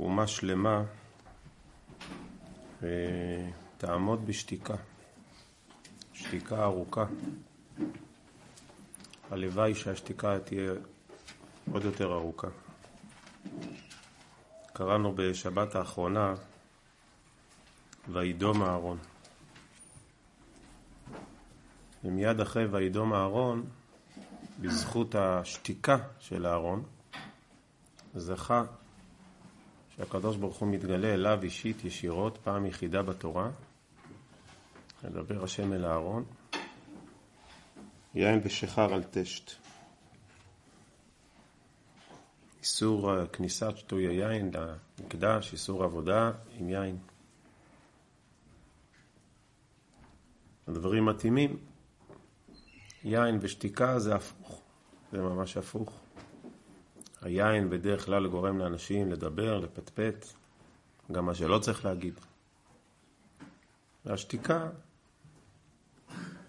אומה שלמה ותעמוד בשתיקה, שתיקה ארוכה. הלוואי שהשתיקה תהיה עוד יותר ארוכה. קראנו בשבת האחרונה וידום אהרון. ומיד אחרי וידום אהרון, בזכות השתיקה של אהרון, זכה שהקדוש ברוך הוא מתגלה אליו אישית ישירות, פעם יחידה בתורה, לדבר השם אל אהרון, יין ושחר על טשט. איסור כניסת שטוי היין למקדש, איסור עבודה עם יין. הדברים מתאימים. יין ושתיקה זה הפוך, זה ממש הפוך. היין בדרך כלל גורם לאנשים לדבר, לפטפט, גם מה שלא צריך להגיד. והשתיקה,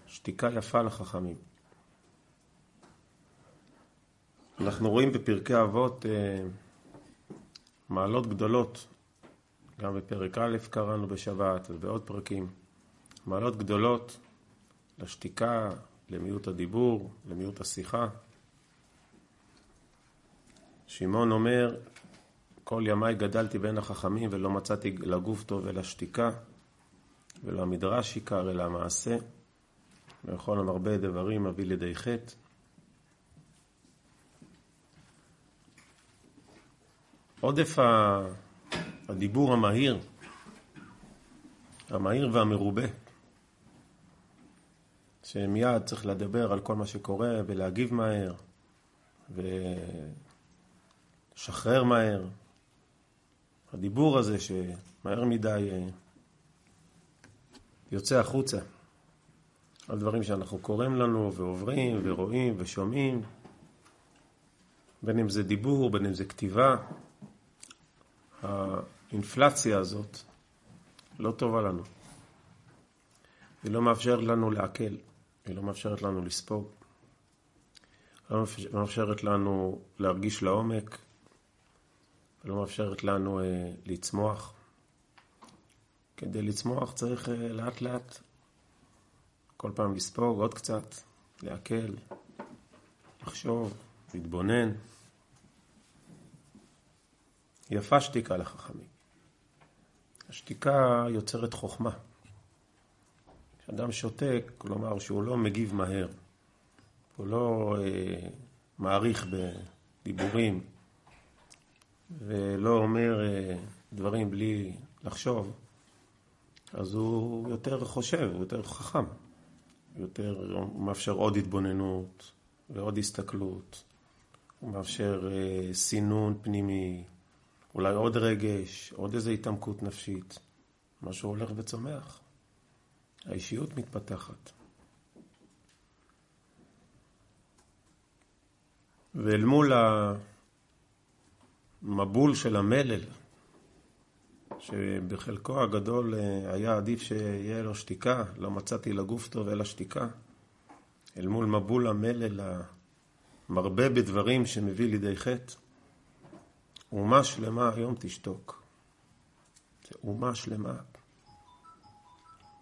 שתיקה יפה לחכמים. אנחנו רואים בפרקי אבות אה, מעלות גדולות, גם בפרק א' קראנו בשבת ובעוד פרקים, מעלות גדולות לשתיקה, למיעוט הדיבור, למיעוט השיחה. שמעון אומר, כל ימיי גדלתי בין החכמים ולא מצאתי לגוף טוב אלא שתיקה, ולא המדרש עיקר אלא המעשה, ויכול המרבה דברים מביא לידי חטא. עודף הדיבור המהיר, המהיר והמרובה, שמיד צריך לדבר על כל מה שקורה ולהגיב מהר ולשחרר מהר. הדיבור הזה שמהר מדי אה, יוצא החוצה על דברים שאנחנו קוראים לנו ועוברים ורואים ושומעים, בין אם זה דיבור, בין אם זה כתיבה. האינפלציה הזאת לא טובה לנו. היא לא מאפשרת לנו לעכל, היא לא מאפשרת לנו לספוג, לא מאפשרת לנו להרגיש לעומק, לא מאפשרת לנו אה, לצמוח. כדי לצמוח צריך אה, לאט לאט כל פעם לספוג עוד קצת, לעכל, לחשוב, להתבונן. יפה שתיקה לחכמים. השתיקה יוצרת חוכמה. כשאדם שותק, כלומר שהוא לא מגיב מהר, הוא לא אה, מעריך בדיבורים ולא אומר אה, דברים בלי לחשוב, אז הוא יותר חושב, הוא יותר חכם, יותר, הוא מאפשר עוד התבוננות ועוד הסתכלות, הוא מאפשר אה, סינון פנימי, אולי עוד רגש, עוד איזו התעמקות נפשית. משהו הולך וצומח. האישיות מתפתחת. ואל מול המבול של המלל, שבחלקו הגדול אה, היה עדיף שיהיה לו שתיקה, לא מצאתי לגוף טוב אלא שתיקה, אל מול מבול המלל המרבה בדברים שמביא לידי חטא, אומה שלמה היום תשתוק. זה אומה שלמה.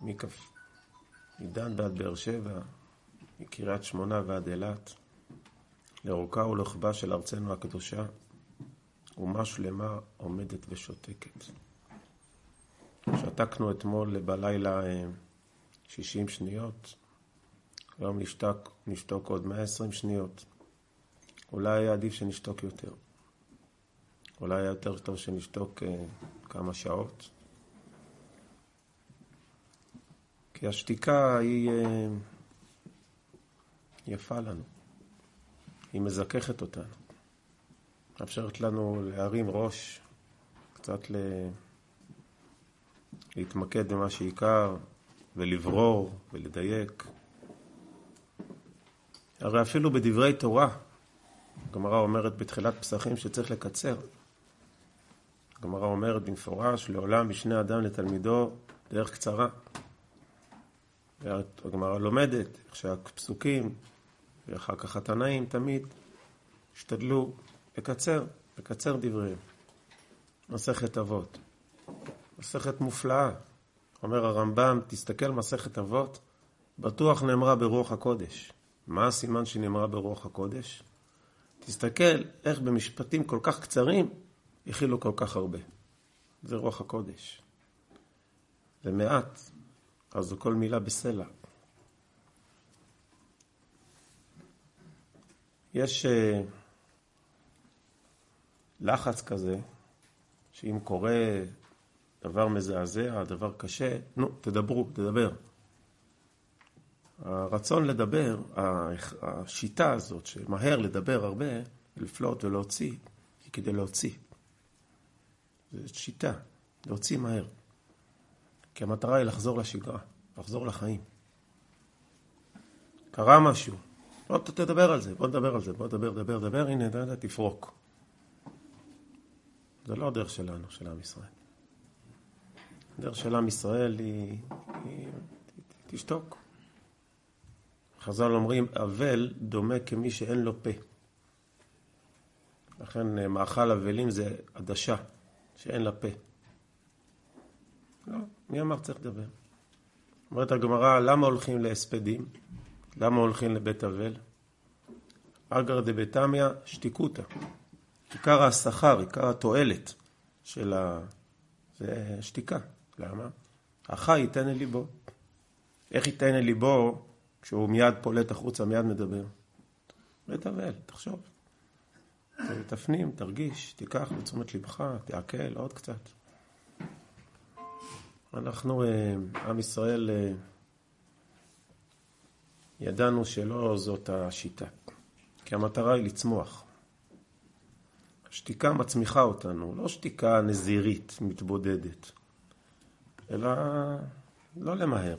מכף... מדן ועד באר שבע, מקריית שמונה ועד אילת, לאורכה ולרוחבה של ארצנו הקדושה, אומה שלמה עומדת ושותקת. שתקנו אתמול בלילה 60 אה, שניות, היום נשתק, נשתוק עוד 120 שניות. אולי היה עדיף שנשתוק יותר. אולי היה יותר טוב שנשתוק אה, כמה שעות. כי השתיקה היא אה, יפה לנו, היא מזככת אותנו, מאפשרת לנו להרים ראש, קצת ל... להתמקד במה שעיקר ולברור ולדייק. הרי אפילו בדברי תורה, הגמרא אומרת בתחילת פסחים שצריך לקצר. הגמרא אומרת במפורש, לעולם משנה אדם לתלמידו דרך קצרה. הגמרא לומדת איך שהפסוקים ואחר כך התנאים תמיד השתדלו לקצר, לקצר דבריהם. מסכת אבות. מסכת מופלאה. אומר הרמב"ם, תסתכל מסכת אבות, בטוח נאמרה ברוח הקודש. מה הסימן שנאמרה ברוח הקודש? תסתכל איך במשפטים כל כך קצרים הכילו כל כך הרבה. זה רוח הקודש. זה מעט, אז זו כל מילה בסלע. יש uh, לחץ כזה, שאם קורה דבר מזעזע, דבר קשה, נו, תדברו, תדבר. הרצון לדבר, השיטה הזאת, שמהר לדבר הרבה, לפלוט ולהוציא, היא כדי להוציא. זו שיטה, להוציא מהר. כי המטרה היא לחזור לשגרה, לחזור לחיים. קרה משהו, לא תדבר על זה, בוא נדבר על זה, בוא נדבר, דבר, דבר, הנה, דה, תפרוק. זה לא הדרך שלנו, של עם ישראל. הדרך של עם ישראל היא, היא תשתוק. חז"ל אומרים, אבל דומה כמי שאין לו פה. לכן אה, מאכל אבלים זה עדשה, שאין לה פה. לא, מי אמר צריך לדבר? אומרת הגמרא, למה הולכים להספדים? למה הולכים לבית אבל? אגר דבתמיא שתיקותא. עיקר השכר, עיקר התועלת של ה... זה שתיקה. למה? החי ייתן אל ליבו. איך ייתן אל ליבו כשהוא מיד פולט החוצה, מיד מדבר? בית אבל, תחשוב. תפנים, תרגיש, תיקח לתשומת לבך, תעכל עוד קצת. אנחנו, אה, עם ישראל, אה, ידענו שלא זאת השיטה, כי המטרה היא לצמוח. שתיקה מצמיחה אותנו, לא שתיקה נזירית, מתבודדת, אלא לא למהר.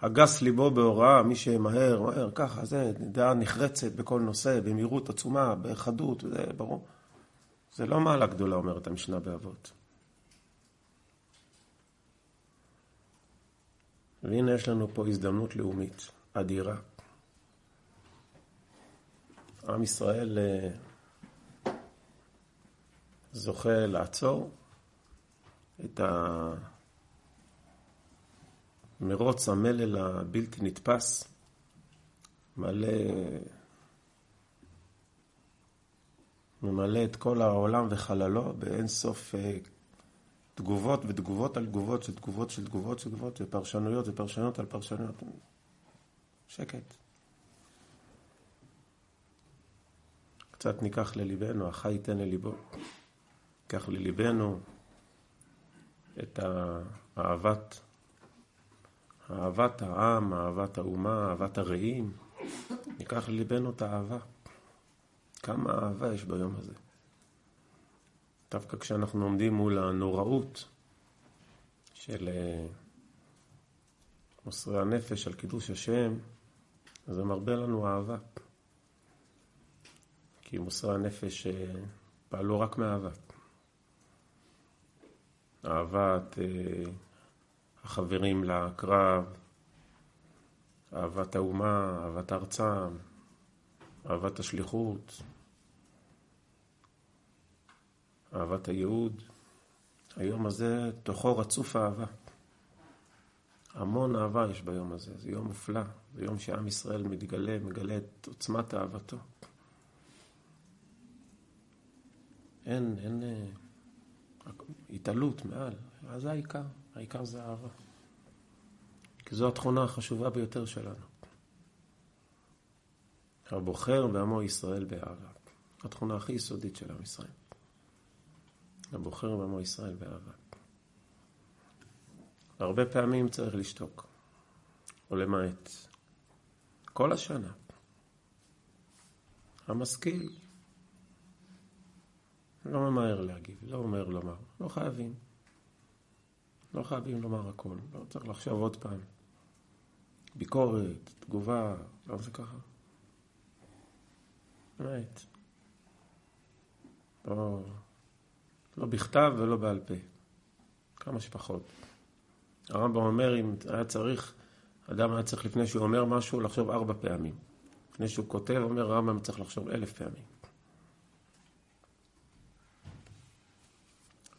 הגס ליבו בהוראה, מי שמהר, מהר, ככה, זה דעה נחרצת בכל נושא, במהירות עצומה, בחדות, זה ברור. זה לא מעלה גדולה, אומרת המשנה באבות. והנה יש לנו פה הזדמנות לאומית אדירה. עם ישראל אה, זוכה לעצור את המרוץ המלל הבלתי נתפס, מלא, ממלא את כל העולם וחללו באין סוף אה, תגובות ותגובות על תגובות של תגובות של תגובות של תגובות ופרשנויות ופרשנויות על פרשנויות. שקט. קצת ניקח לליבנו, החי ייתן לליבו. ניקח לליבנו את אהבת, אהבת העם, אהבת האומה, אהבת הרעים. ניקח לליבנו את האהבה. כמה אהבה יש ביום הזה. דווקא כשאנחנו עומדים מול הנוראות של אה, מוסרי הנפש על קידוש השם, אז זה מרבה לנו אהבה. כי מוסרי הנפש אה, פעלו רק מאהבה. אהבת אה, החברים לקרב, אהבת האומה, אהבת ארצם, אהבת השליחות, אהבת הייעוד. היום הזה תוכו רצוף אהבה. המון אהבה יש ביום הזה, זה יום מופלא, זה יום שעם ישראל מתגלה, מגלה את עוצמת אהבתו. אין, אין אה, התעלות מעל, זה העיקר, העיקר זה אהבה. כי זו התכונה החשובה ביותר שלנו. הבוחר בעמו ישראל באהבה. התכונה הכי יסודית של עם ישראל. הבוחר בעמו ישראל באהבה. הרבה פעמים צריך לשתוק, או למעט. כל השנה. המשכיל לא ממהר להגיב, לא אומר לומר, לא חייבים. לא חייבים לומר הכל, לא צריך לחשוב עוד פעם. ביקורת, תגובה, לא זה ככה. באמת. לא... לא בכתב ולא בעל פה. כמה שפחות. הרמב"ם אומר, אם היה צריך, אדם היה צריך לפני שהוא אומר משהו, לחשוב ארבע פעמים. לפני שהוא כותב, אומר הרמב"ם צריך לחשוב אלף פעמים.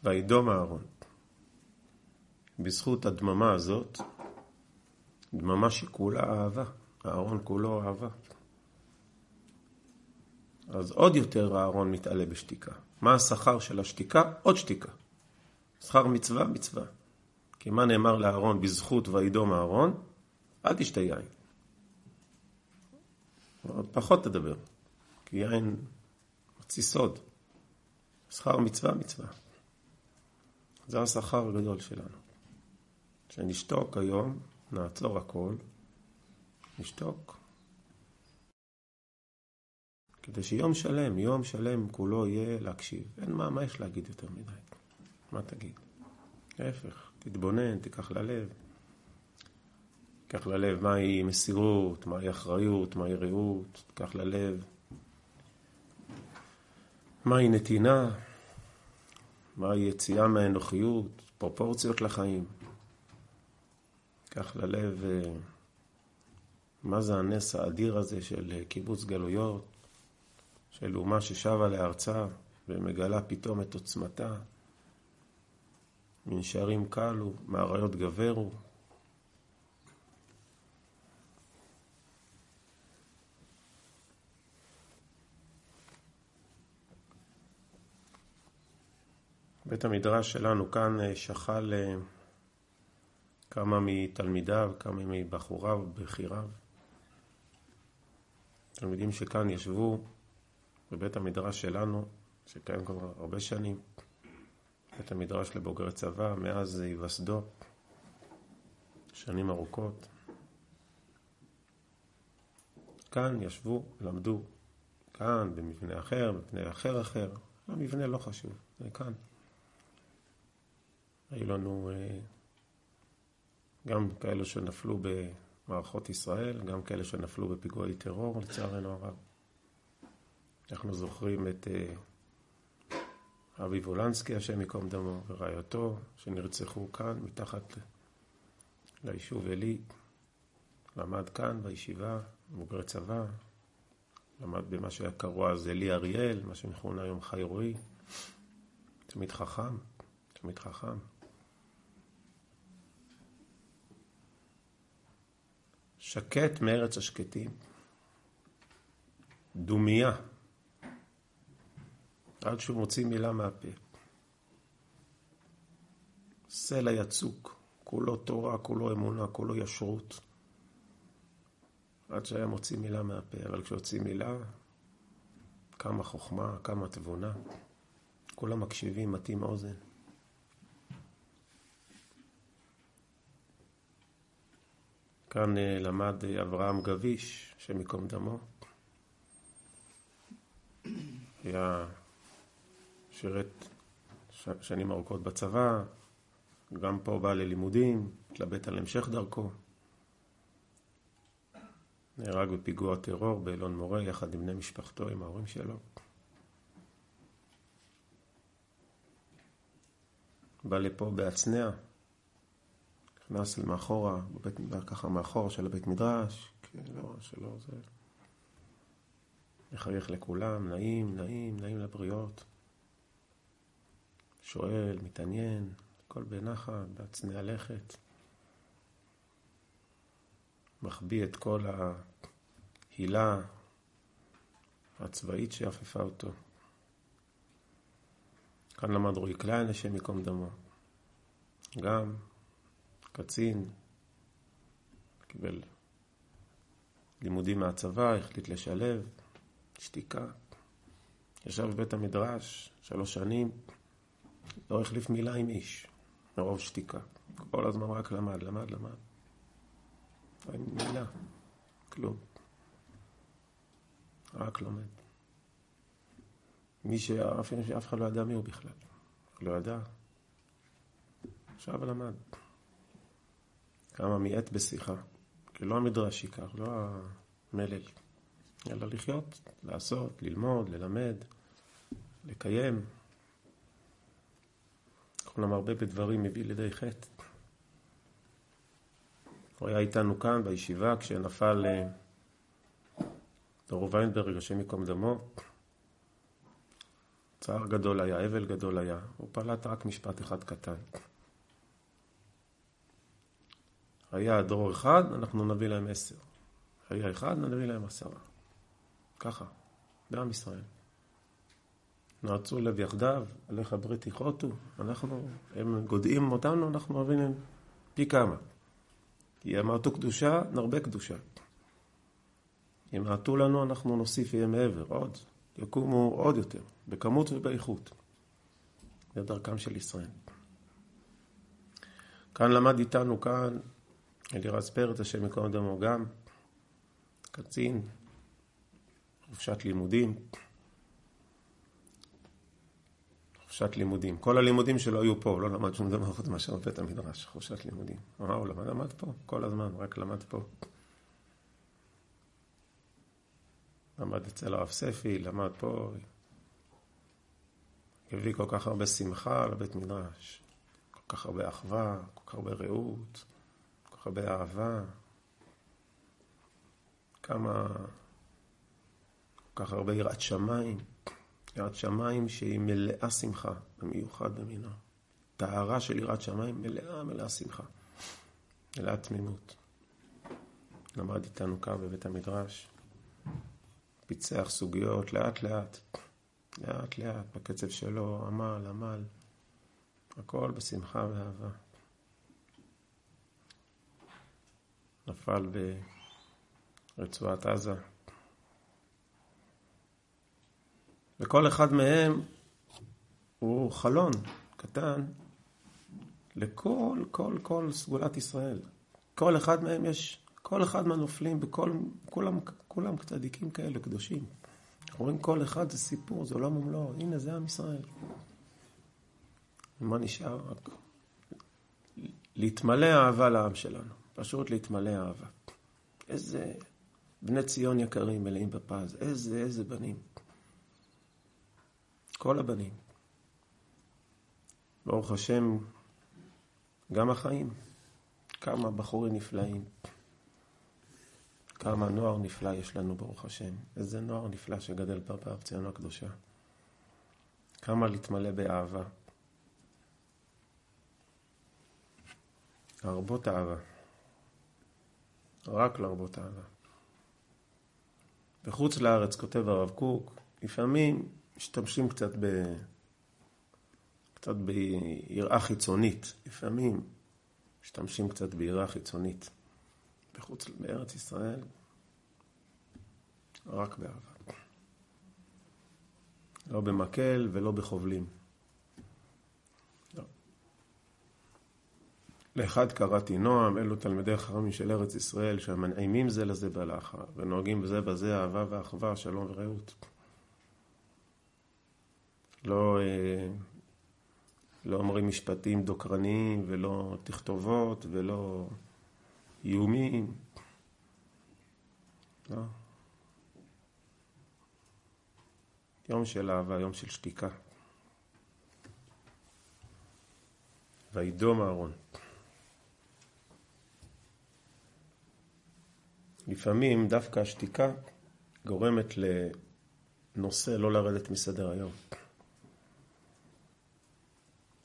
וידום אהרון. בזכות הדממה הזאת, דממה שכולה אהבה, אהרון כולו אהבה. אז עוד יותר אהרון מתעלה בשתיקה. מה השכר של השתיקה? עוד שתיקה. שכר מצווה, מצווה. כי מה נאמר לאהרון בזכות וידום אהרון? אל תשתה יין. פחות תדבר, כי יין מוציא סוד. שכר מצווה, מצווה. זה השכר הגדול שלנו. שנשתוק היום, נעצור הכל, נשתוק. כדי שיום שלם, יום שלם כולו יהיה להקשיב. אין מה, מה יש להגיד יותר מדי? מה תגיד? להפך, תתבונן, תיקח ללב. תיקח ללב מהי מסירות, מהי אחריות, מהי רעות, תיקח ללב מהי נתינה, מהי יציאה מהאנוכיות, פרופורציות לחיים. תיקח ללב אה, מה זה הנס האדיר הזה של אה, קיבוץ גלויות, של אומה ששבה לארצה ומגלה פתאום את עוצמתה. מנשרים קלו, מאריות גברו. בית המדרש שלנו כאן אה, שכל אה, כמה מתלמידיו, כמה מבחוריו, בחיריו. תלמידים שכאן ישבו בבית המדרש שלנו, שקיים כבר הרבה שנים, בית המדרש לבוגרי צבא, מאז היווסדו, שנים ארוכות. כאן ישבו, למדו, כאן, במבנה אחר, במבנה אחר אחר, המבנה לא חשוב, זה כאן. היו לנו אה, גם כאלה שנפלו במערכות ישראל, גם כאלה שנפלו בפיגועי טרור, לצערנו הרב. אנחנו זוכרים את אה, אבי וולנסקי, השם ייקום דמו, ורעייתו, שנרצחו כאן, מתחת ליישוב עלי. למד כאן בישיבה, בוגרי צבא, למד במה שהיה קרוע אז עלי אריאל, מה שמכונה היום חי רועי. תמיד חכם, תמיד חכם. שקט מארץ השקטים. דומייה. עד שהוא מוציא מילה מהפה. סלע יצוק, כולו תורה, כולו אמונה, כולו ישרות. עד שהיה מוציא מילה מהפה, אבל כשהוציא מילה, כמה חוכמה, כמה תבונה. כולם מקשיבים, מטים אוזן. כאן אה, למד אה, אברהם גביש, השם ייקום דמו. היה שירת שנים ארוכות בצבא, גם פה בא ללימודים, התלבט על המשך דרכו. נהרג בפיגוע טרור באלון מורה יחד עם בני משפחתו, עם ההורים שלו. בא לפה בהצנע, נכנס מאחורה, בבית, ככה מאחורה של הבית מדרש, לא, שלא זה... מחייך לכולם, נעים, נעים, נעים לבריות. שואל, מתעניין, הכל בנחת, בהצנע לכת. מחביא את כל ההילה הצבאית שאפפה אותו. כאן למד רועי קליין, השם ייקום דמו. גם קצין, קיבל לימודים מהצבא, החליט לשלב, שתיקה. ישב בבית המדרש שלוש שנים, לא החליף מילה עם איש, מרוב שתיקה. כל הזמן רק למד, למד, למד. אין מילה, כלום. רק לומד. מי שאף אחד לא ידע מי הוא בכלל. לא ידע. עכשיו למד. כמה מיעט בשיחה. כי לא המדרש ייקח, לא המלל. אלא לחיות, לעשות, ללמוד, ללמד, לקיים. כולם הרבה בדברים מביא לידי חטא. הוא היה איתנו כאן בישיבה כשנפל אה, דורו ויינברג, השם ייקום דמו. צער גדול היה, אבל גדול היה. הוא פלט רק משפט אחד קטן. היה דור אחד, אנחנו נביא להם עשר. היה אחד, נביא להם עשרה. ככה, בעם ישראל. נועצו לב יחדיו, עליך ברית יכרותו, אנחנו, הם גודעים אותנו, אנחנו אוהבים להם פי כמה. כי אמרתו קדושה, נרבה קדושה. ימעטו לנו, אנחנו נוסיף יהיה מעבר, עוד. יקומו עוד יותר, בכמות ובאיכות. זה דרכם של ישראל. כאן למד איתנו, כאן, אלירז פרץ, השם יקום דמו גם, קצין, חופשת לימודים. חופשת לימודים. כל הלימודים שלו היו פה, הוא לא למד שום דבר חוץ מאשר בבית המדרש, חופשת לימודים. מה הוא למד? למד פה, כל הזמן, רק למד פה. למד אצל הרב ספי, למד פה. הביא כל כך הרבה שמחה לבית מדרש, כל כך הרבה אחווה, כל כך הרבה רעות, כך הרבה אהבה. כמה, כל כך הרבה יראת שמיים. יראת שמיים שהיא מלאה שמחה, במיוחד במינה. טהרה של יראת שמיים מלאה מלאה שמחה, מלאה תמימות. למד איתנו כאן בבית המדרש, פיצח סוגיות לאט לאט, לאט לאט, בקצב שלו, עמל, עמל, הכל בשמחה ואהבה. נפל ברצועת עזה. וכל אחד מהם הוא חלון קטן לכל, כל, כל סגולת ישראל. כל אחד מהם יש, כל אחד מהנופלים, כולם, כולם צדיקים כאלה, קדושים. אנחנו רואים כל אחד זה סיפור, זה עולם ומלואו. הנה, זה עם ישראל. מה נשאר? רק להתמלא אהבה לעם שלנו. פשוט להתמלא אהבה. איזה בני ציון יקרים מלאים בפז. איזה, איזה בנים. כל הבנים. ברוך השם, גם החיים. כמה בחורים נפלאים. כמה נוער נפלא יש לנו, ברוך השם. איזה נוער נפלא שגדל פה בארצנו הקדושה. כמה להתמלא באהבה. להרבות אהבה. רק להרבות אהבה. בחוץ לארץ, כותב הרב קוק, לפעמים משתמשים קצת ב... קצת ביראה חיצונית. לפעמים משתמשים קצת ביראה חיצונית. בחוץ, בארץ ישראל, רק באהבה. לא במקל ולא בחובלים. לאחד קראתי נועם, אלו תלמידי חכמים של ארץ ישראל, שהמנעימים זה לזה בלאכה, ונוהגים בזה בזה אהבה ואחווה, שלום ורעות. לא, אה, לא אומרים משפטים דוקרניים ולא תכתובות ולא איומים. לא. יום של אהבה, יום של שתיקה. וידום אהרון. לפעמים דווקא השתיקה גורמת לנושא לא לרדת מסדר היום.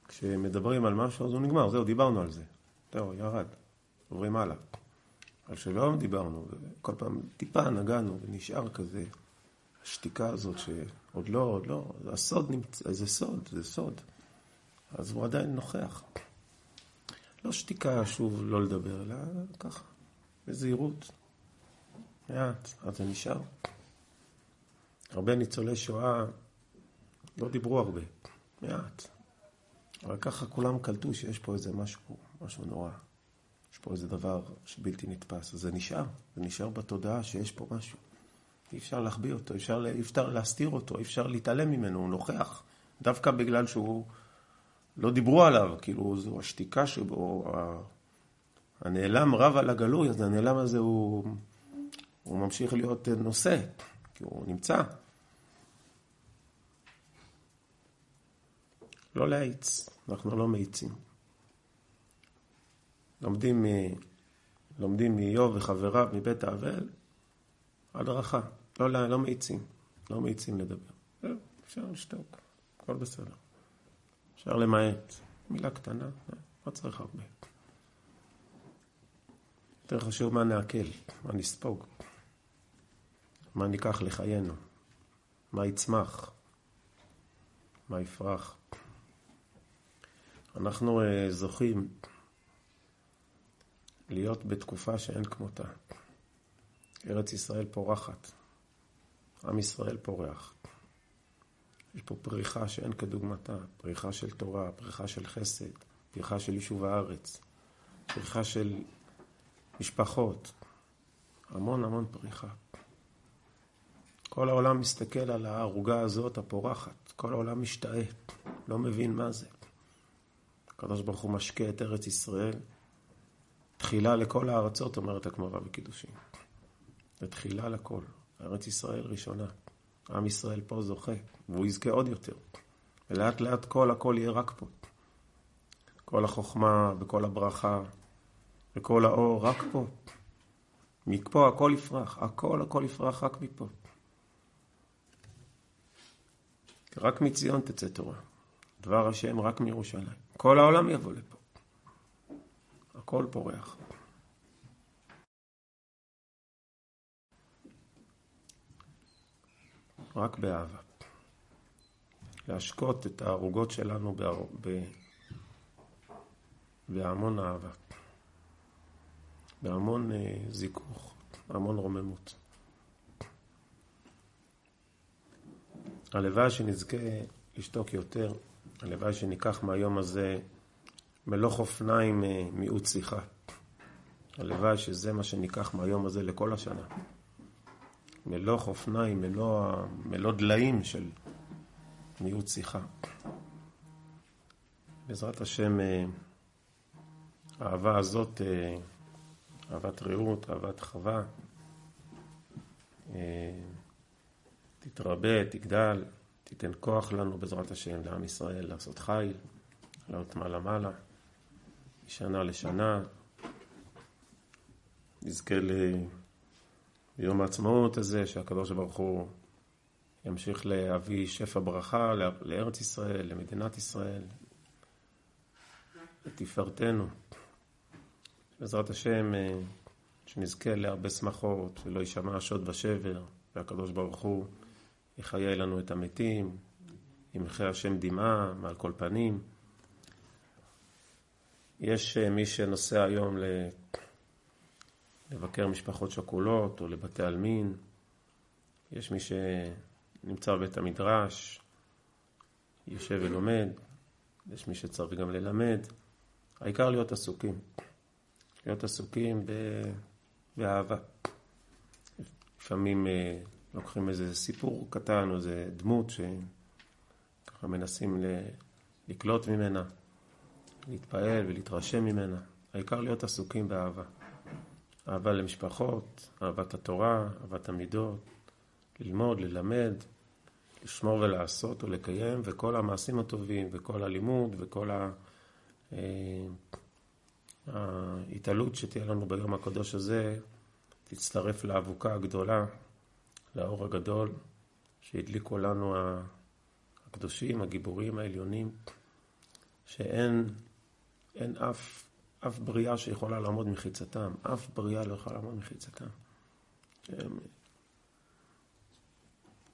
כשמדברים על משהו אז הוא נגמר, זהו, דיברנו על זה. זהו, ירד. עוברים הלאה. על שלום דיברנו, וכל פעם טיפה נגענו ונשאר כזה השתיקה הזאת שעוד לא, עוד לא, הסוד נמצא, זה סוד, זה סוד. אז הוא עדיין נוכח. לא שתיקה שוב לא לדבר, אלא ככה, בזהירות. מעט, אז זה נשאר. הרבה ניצולי שואה לא דיברו הרבה, מעט. אבל ככה כולם קלטו שיש פה איזה משהו, משהו נורא. יש פה איזה דבר שבלתי נתפס. אז זה נשאר, זה נשאר בתודעה שיש פה משהו. אי אפשר להחביא אותו, אי אפשר, אפשר להסתיר אותו, אי אפשר להתעלם ממנו, הוא נוכח. דווקא בגלל שהוא, לא דיברו עליו, כאילו זו השתיקה שבו, הנעלם רב על הגלוי, אז הנעלם הזה הוא, הוא ממשיך להיות נושא, כי הוא נמצא. לא להאיץ, אנחנו לא מאיצים. לומדים, מ... לומדים מאיוב וחבריו מבית האבל, הדרכה, לא, לא, לא מאיצים, לא מאיצים לדבר. אפשר לשתוק, הכל בסדר. אפשר למעט. מילה קטנה, לא צריך הרבה. יותר חשוב מה נעכל, מה נספוג, מה ניקח לחיינו, מה יצמח, מה יפרח. אנחנו uh, זוכים להיות בתקופה שאין כמותה. ארץ ישראל פורחת, עם ישראל פורח. יש פה פריחה שאין כדוגמתה, פריחה של תורה, פריחה של חסד, פריחה של יישוב הארץ, פריחה של משפחות, המון המון פריחה. כל העולם מסתכל על הערוגה הזאת הפורחת, כל העולם משתאה, לא מבין מה זה. הקדוש ברוך הוא משקה את ארץ ישראל, תחילה לכל הארצות, אומרת הגמרא בקידושין. זה תחילה לכל, ארץ ישראל ראשונה. עם ישראל פה זוכה, והוא יזכה עוד יותר. ולאט לאט כל הכל יהיה רק פה. כל החוכמה וכל הברכה וכל האור רק פה. מפה הכל יפרח, הכל הכל יפרח רק מפה. רק מציון תצא תורה. דבר השם רק מירושלים. כל העולם יבוא לפה. הכל פורח. רק באהבה. להשקות את הערוגות שלנו בהמון אהבה. בהמון אה, זיכוך, בהמון רוממות. הלוואי שנזכה לשתוק יותר, הלוואי שניקח מהיום הזה מלוך אופניים אה, מיעוט שיחה. הלוואי שזה מה שניקח מהיום הזה לכל השנה. מלוך אופניים, מלוא, מלוא דליים של מיעוט שיחה. בעזרת השם, אה, האהבה הזאת אהבת רעות, אהבת חווה, אה, תתרבה, תגדל, תיתן כוח לנו בעזרת השם, לעם ישראל, לעשות חיל, לעלות מעלה-מעלה, משנה לשנה. נזכה ליום העצמאות הזה, שהקדוש ברוך הוא ימשיך להביא שפע ברכה לארץ ישראל, למדינת ישראל, לתפארתנו. בעזרת השם, אה, שנזכה להרבה שמחות, ולא יישמע שוד ושבר, והקדוש ברוך הוא יחיה לנו את המתים, ימחה השם דמעה מעל כל פנים. יש אה, מי שנוסע היום לבקר משפחות שכולות או לבתי עלמין, יש מי שנמצא בבית המדרש, יושב ולומד, יש מי שצריך גם ללמד, העיקר להיות עסוקים. להיות עסוקים באהבה. לפעמים אה, לוקחים איזה סיפור קטן או איזה דמות שככה מנסים לקלוט ממנה, להתפעל ולהתרשם ממנה. העיקר להיות עסוקים באהבה. אהבה למשפחות, אהבת התורה, אהבת המידות, ללמוד, ללמד, לשמור ולעשות ולקיים, וכל המעשים הטובים, וכל הלימוד, וכל ה... אה, ההתעלות שתהיה לנו ביום הקדוש הזה תצטרף לאבוקה הגדולה, לאור הגדול שהדליקו לנו הקדושים, הגיבורים העליונים, שאין אין אף, אף בריאה שיכולה לעמוד מחיצתם, אף בריאה לא יכולה לעמוד מחיצתם. הם,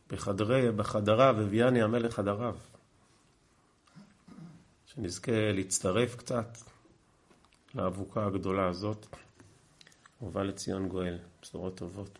בחדרי, בחדריו הביאני המלך חדריו. שנזכה להצטרף קצת לאבוקה הגדולה הזאת. ובא לציון גואל, בשורות טובות.